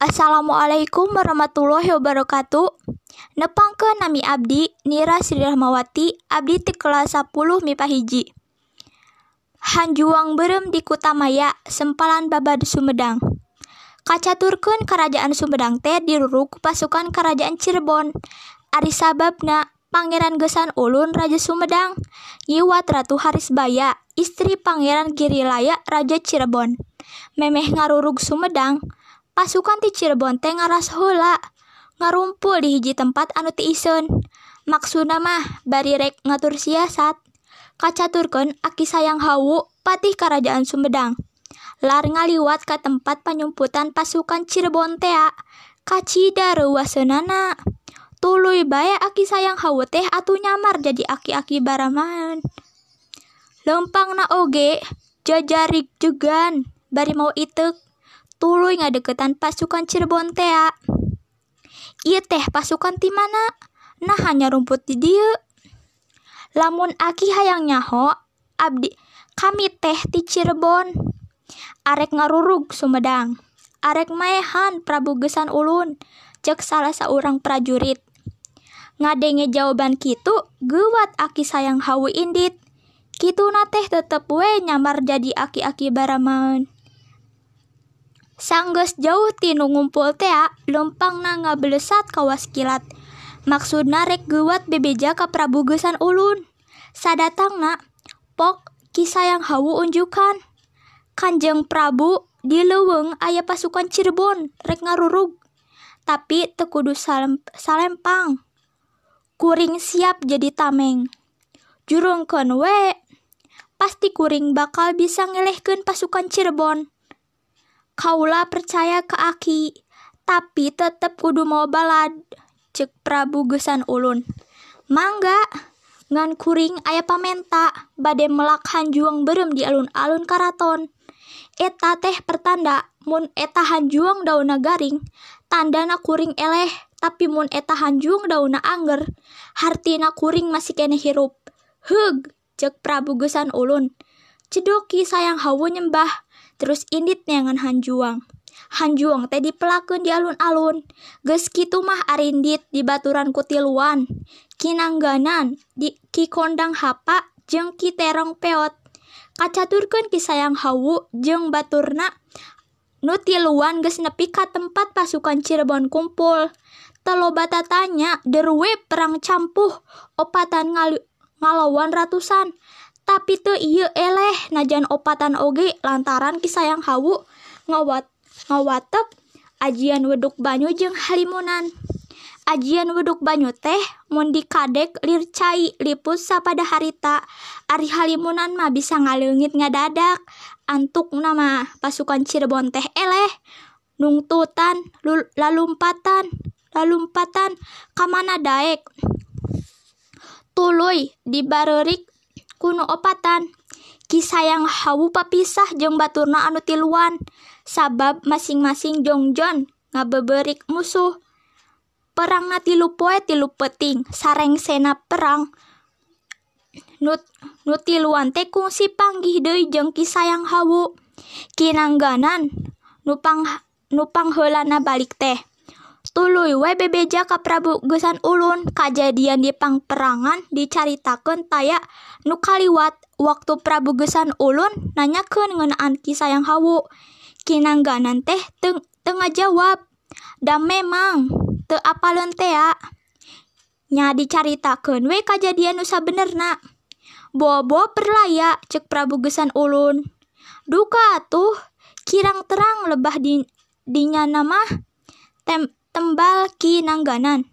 Assalamualaikum warahmatullahi wabarakatuh. Nepangkeun nami abdi Nira Sri Rahmawati, abdi ti kelas 10 MIPA hiji. Hanjuang berem di Kutamaya, sempalan babad Sumedang. Kacaturkeun kerajaan Sumedang teh diruruk pasukan kerajaan Cirebon. Ari sababna Pangeran Gesan Ulun Raja Sumedang, Yiwat Ratu Harisbaya, istri Pangeran Girilaya Raja Cirebon. Memeh ngarurug Sumedang, pasukan ti Cirebon teh ngaras heula ngarumpul di hiji tempat anu ti iseun. Maksudna mah bari rek ngatur siasat. Kacaturkeun aki sayang hawu patih kerajaan Sumedang. Lar ngaliwat ka tempat penyumputan pasukan Cirebon tea. Kacida reuaseunana. Tuluy bae aki sayang hawu teh atuh nyamar jadi aki-aki baraman. Lempang na oge jajarik jugan bari mau itek tuluy ngadeketan pasukan Cirebon tea. Ieu teh pasukan ti mana? Nah hanya rumput di dieu. Lamun aki hayang nyaho abdi kami teh ti Cirebon. Arek ngarurug Sumedang. Arek maehan Prabu Gesan Ulun. Cek salah seorang prajurit ngadenge jawaban kitu gewat aki sayang hawu indit kitu teh tetep we nyamar jadi aki-aki baraman sanggeus jauh tinu ngumpul tea lempang na ngabelesat kawas kilat. Maksudna rek gewat bebeja ka Prabu Gesan Ulun sadatangna pok kisah yang hawu unjukan. Kanjeng Prabu di leweng ayah pasukan Cirebon rek ngarurug. Tapi tekudu salem, salempang. Kuring siap jadi tameng. Jurungkeun we pasti kuring bakal bisa ngelehkeun pasukan Cirebon. Kaula percaya ke Aki, tapi tetep kudu mau balad, cek Prabu Gesan Ulun. Mangga, ngan kuring ayah pamenta, bade melak hanjuang berem di alun-alun karaton. Eta teh pertanda, mun eta hanjuang dauna garing, tandana kuring eleh tapi mun eta hanjung dauna anger hartina kuring masih kene hirup hug cek Prabu Gesan ulun cedoki sayang hawu nyembah terus indit neangan hanjuang hanjuang teh dipelakun di alun-alun. Ges kitu mah arindit di baturan kutiluan. Kinangganan di ki kondang hapa jeng ki terong peot. Kacaturkeun ki sayang hawu jeng baturna nutiluan ges nepi ka tempat pasukan Cirebon kumpul. Bata tanya derwe perang campuh opatan ngal ngalawan ratusan tapi tuh ieu eleh najan opatan oge lantaran kisayang hawu. Ngawat ngawatek ajian weduk banyu jeung halimunan. Ajian weduk banyu teh mundi kadek lircai lipus sapada harita. Ari halimunan mah bisa ngaleungit ngadadak. Antuk nama pasukan Cirebon teh eleh. Nungtutan lalumpatan lalumpatan kamana daek? Tuluy dibarerik kuno opatan. Kisah yang hawu papisah jeng baturna anu tiluan. Sabab masing-masing jongjon ngabeberik musuh. Perang na tilu poe tilu peting sareng sena perang. Nut nutiluan teh si panggih deui jeng kisah yang hawu. Kinangganan nupang nupang heulana balik teh Tuluy we bebeja ka Prabu Gesan Ulun. Kajadian di pangperangan dicaritakan taya nu kaliwat waktu Prabu Gesan Ulun nanyakeun ngeunaan kisah yang hawu. Kinangganan teh teng tengah jawab dan memang te apaleun tea nya dicaritakeun we kajadian nu sabenerna. Bobo perlaya cek Prabu Gesan Ulun duka tuh kirang terang lebah di dinya nama tem tembal kinangganan.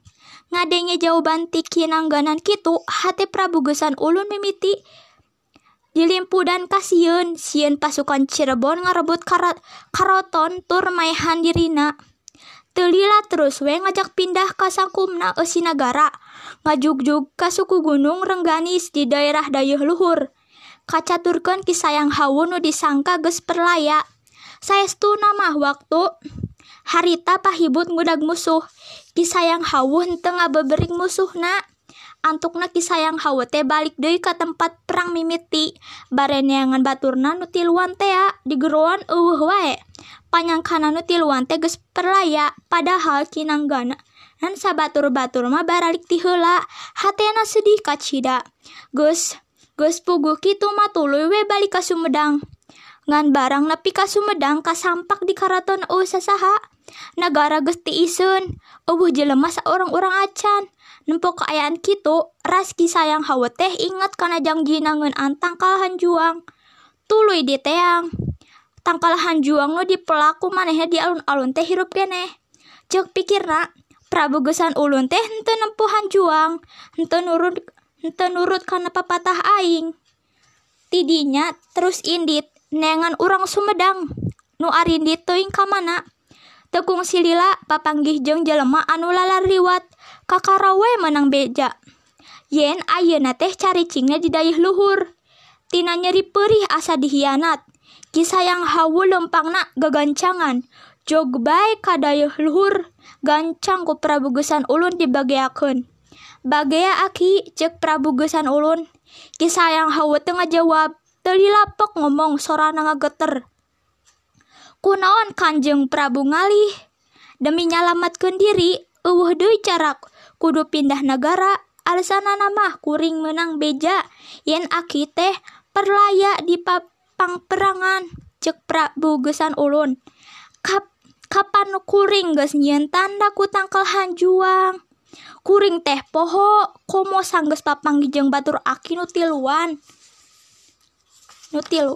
Ngadenge jawaban ti kinangganan kitu hati Prabu Gesan ulun mimiti. Dilimpu dan kasieun sieun pasukan Cirebon ngarebut karat karoton tur maehan dirina. Telila terus we ngajak pindah ka sangkumna eusi nagara. Ngajugjug ka suku gunung Rengganis di daerah dayeuh luhur. Kacaturkeun kisayang hawu nu disangka geus perlaya. Saestu nama waktu harita pahibut ngudag musuh. Kisah yang hawuh tengah beberik musuh na antukna kisayang hawa teh balik deui ke tempat perang mimiti. Bareneangan baturna nu tiluan teh digeruan eueuh wae. Panyangkana nu tiluan teh geus perlaya padahal kinanggana dan sabatur-batur mah baralik ti heula hatena sedih kacida Gus Gus puguh kitu mah we balik ka Sumedang ngan barang nepi ka Sumedang kasampak di karaton eueuh sasaha. Negara Gusti Isun eueuh jelema orang-orang acan. Nempo keayaan kitu ras sayang hawa teh ingat kana janji nangeun antang kalahan juang. Tuluy di teang tangkalahan juang nu di pelaku manehnya di alun-alun teh hirup kene cek pikirna Prabu gesan ulun teh henteu nempuhan juang henteu nurut henteu nurut kana papatah aing. Tidinya terus indit nengan urang Sumedang. Nu Ari dituing ka mana? Tekung silila papanggih jeung jelema anu lalar riwat kakarawe menang beja. Yen ayeuna teh caricingnya dayeuh luhur. Tina nyeri perih asa dihianat. Kisah yang hawu lempangna gagancangan. Jog bae kadayuh luhur. Gancang ku Prabu Gesan Ulun dibagiakeun bagea aki cek Prabu Gesan Ulun. Kisah yang hawu tengah jawab Teli lapok ngomong sorana ngageter. Kunaon Kanjeng Prabu ngalih? Demi nyalamatkan diri eueuh deui carak. Kudu pindah negara alasan nama kuring menang beja. Yen aki teh perlaya di papang perangan cek Prabu gesan ulun. Kap, kapan kuring geus nyieun tanda ku tangkel hanjuang? Kuring teh poho komo sanggeus papanggijeng batur aki nutiluan nutilu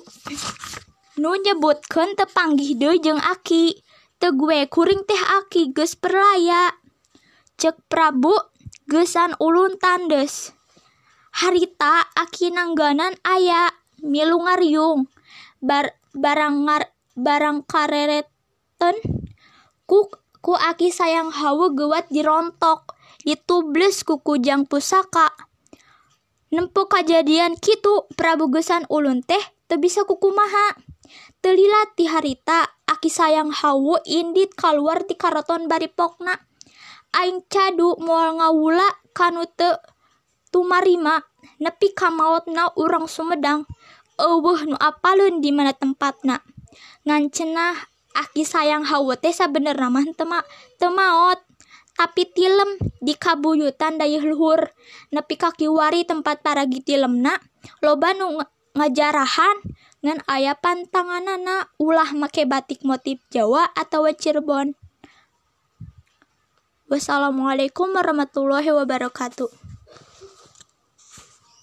nu nyebutkeun tepanggih deui jeung aki. Tegue kuring teh aki geus perlaya. Cek Prabu gesan ulun tandes. Harita aki nangganan aya milu ngariung. Bar barang ngar barang ku ku aki sayang hawa gewat dirontok. Ditubles ku kujang pusaka nempo kejadian kitu Prabu gesan ulun teh teu bisa kukumaha Telila ti harita aki sayang hawu indit keluar ti karaton baripokna. Aing cadu moal ngawula kanu te tumarima nepi na urang Sumedang. Eueuh nu apalun di mana tempatna. Ngan cenah aki sayang hawu teh sabenerna mah tema temaot tapi tilem di kabuyutan dayeuh luhur nepi kaki wari tempat para gitilemna loba nu ngajarahan ngan aya pantanganana ulah make batik motif Jawa atau Cirebon. Wassalamualaikum warahmatullahi wabarakatuh.